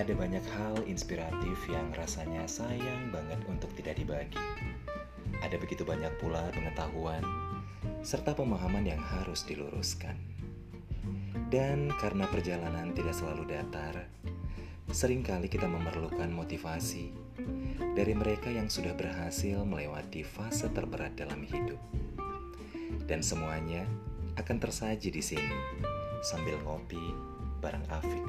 Ada banyak hal inspiratif yang rasanya sayang banget untuk tidak dibagi. Ada begitu banyak pula pengetahuan serta pemahaman yang harus diluruskan. Dan karena perjalanan tidak selalu datar, sering kali kita memerlukan motivasi dari mereka yang sudah berhasil melewati fase terberat dalam hidup. Dan semuanya akan tersaji di sini sambil ngopi barang afik